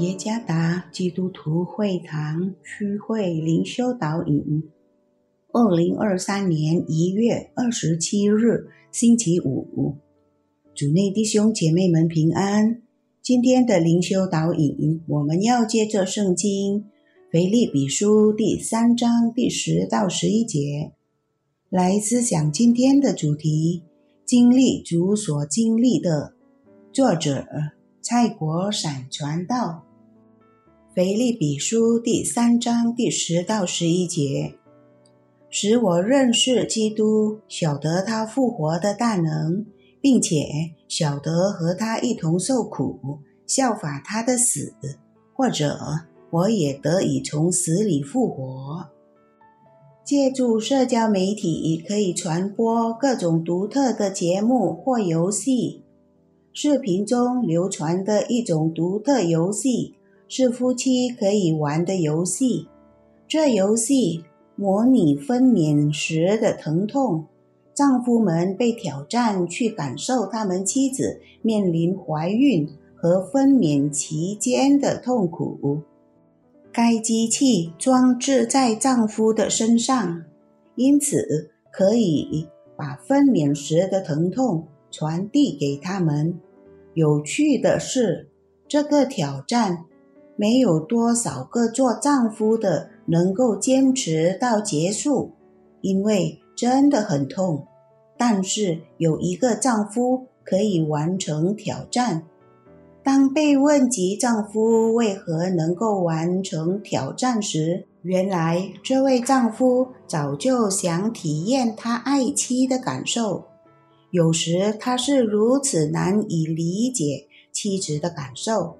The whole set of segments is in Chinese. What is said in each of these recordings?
耶加达基督徒会堂区会灵修导引，二零二三年一月二十七日星期五，主内弟兄姐妹们平安。今天的灵修导引，我们要借着圣经腓立比书第三章第十到十一节来思想今天的主题：经历主所经历的。作者。蔡国闪传道，腓立比书第三章第十到十一节，使我认识基督，晓得他复活的大能，并且晓得和他一同受苦，效法他的死，或者我也得以从死里复活。借助社交媒体，可以传播各种独特的节目或游戏。视频中流传的一种独特游戏是夫妻可以玩的游戏。这游戏模拟分娩时的疼痛，丈夫们被挑战去感受他们妻子面临怀孕和分娩期间的痛苦。该机器装置在丈夫的身上，因此可以把分娩时的疼痛。传递给他们。有趣的是，这个挑战没有多少个做丈夫的能够坚持到结束，因为真的很痛。但是有一个丈夫可以完成挑战。当被问及丈夫为何能够完成挑战时，原来这位丈夫早就想体验他爱妻的感受。有时他是如此难以理解妻子的感受。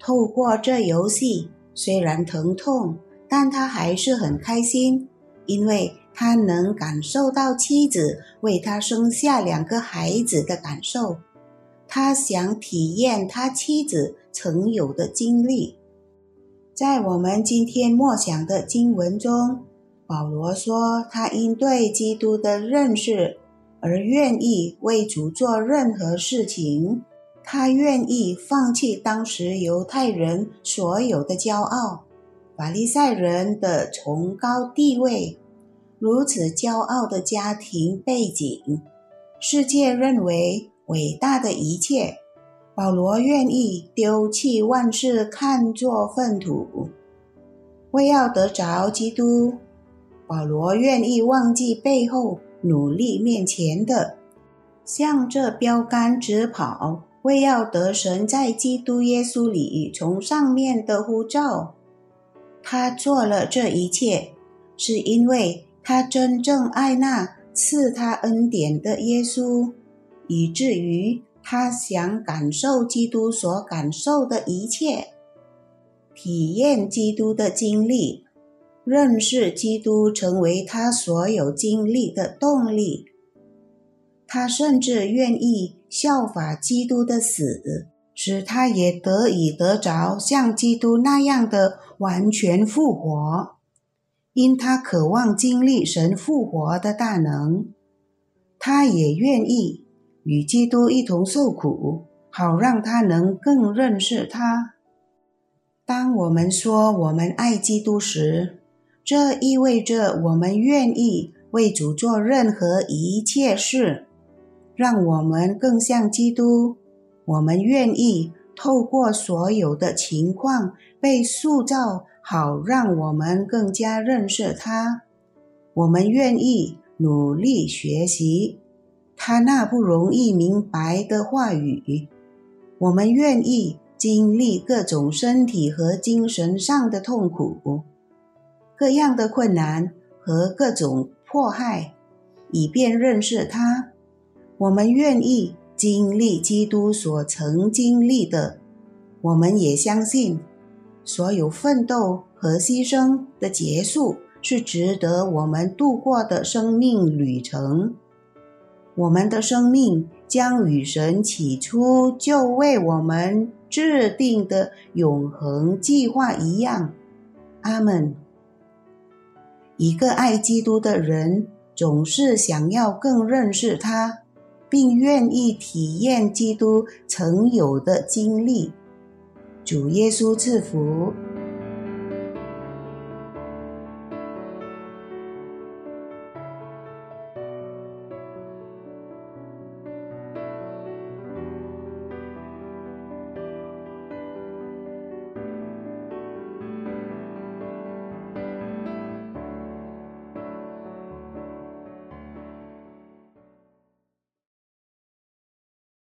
透过这游戏，虽然疼痛，但他还是很开心，因为他能感受到妻子为他生下两个孩子的感受。他想体验他妻子曾有的经历。在我们今天默想的经文中，保罗说，他因对基督的认识。而愿意为主做任何事情，他愿意放弃当时犹太人所有的骄傲、法利赛人的崇高地位、如此骄傲的家庭背景、世界认为伟大的一切。保罗愿意丢弃万事，看作粪土，为要得着基督。保罗愿意忘记背后。努力面前的，向着标杆直跑，为要得神在基督耶稣里从上面的呼召。他做了这一切，是因为他真正爱那赐他恩典的耶稣，以至于他想感受基督所感受的一切，体验基督的经历。认识基督成为他所有经历的动力。他甚至愿意效法基督的死，使他也得以得着像基督那样的完全复活。因他渴望经历神复活的大能，他也愿意与基督一同受苦，好让他能更认识他。当我们说我们爱基督时，这意味着我们愿意为主做任何一切事，让我们更像基督。我们愿意透过所有的情况被塑造，好让我们更加认识他。我们愿意努力学习他那不容易明白的话语。我们愿意经历各种身体和精神上的痛苦。各样的困难和各种迫害，以便认识他。我们愿意经历基督所曾经历的。我们也相信，所有奋斗和牺牲的结束是值得我们度过的生命旅程。我们的生命将与神起初就为我们制定的永恒计划一样。阿门。一个爱基督的人总是想要更认识他，并愿意体验基督曾有的经历。主耶稣赐福。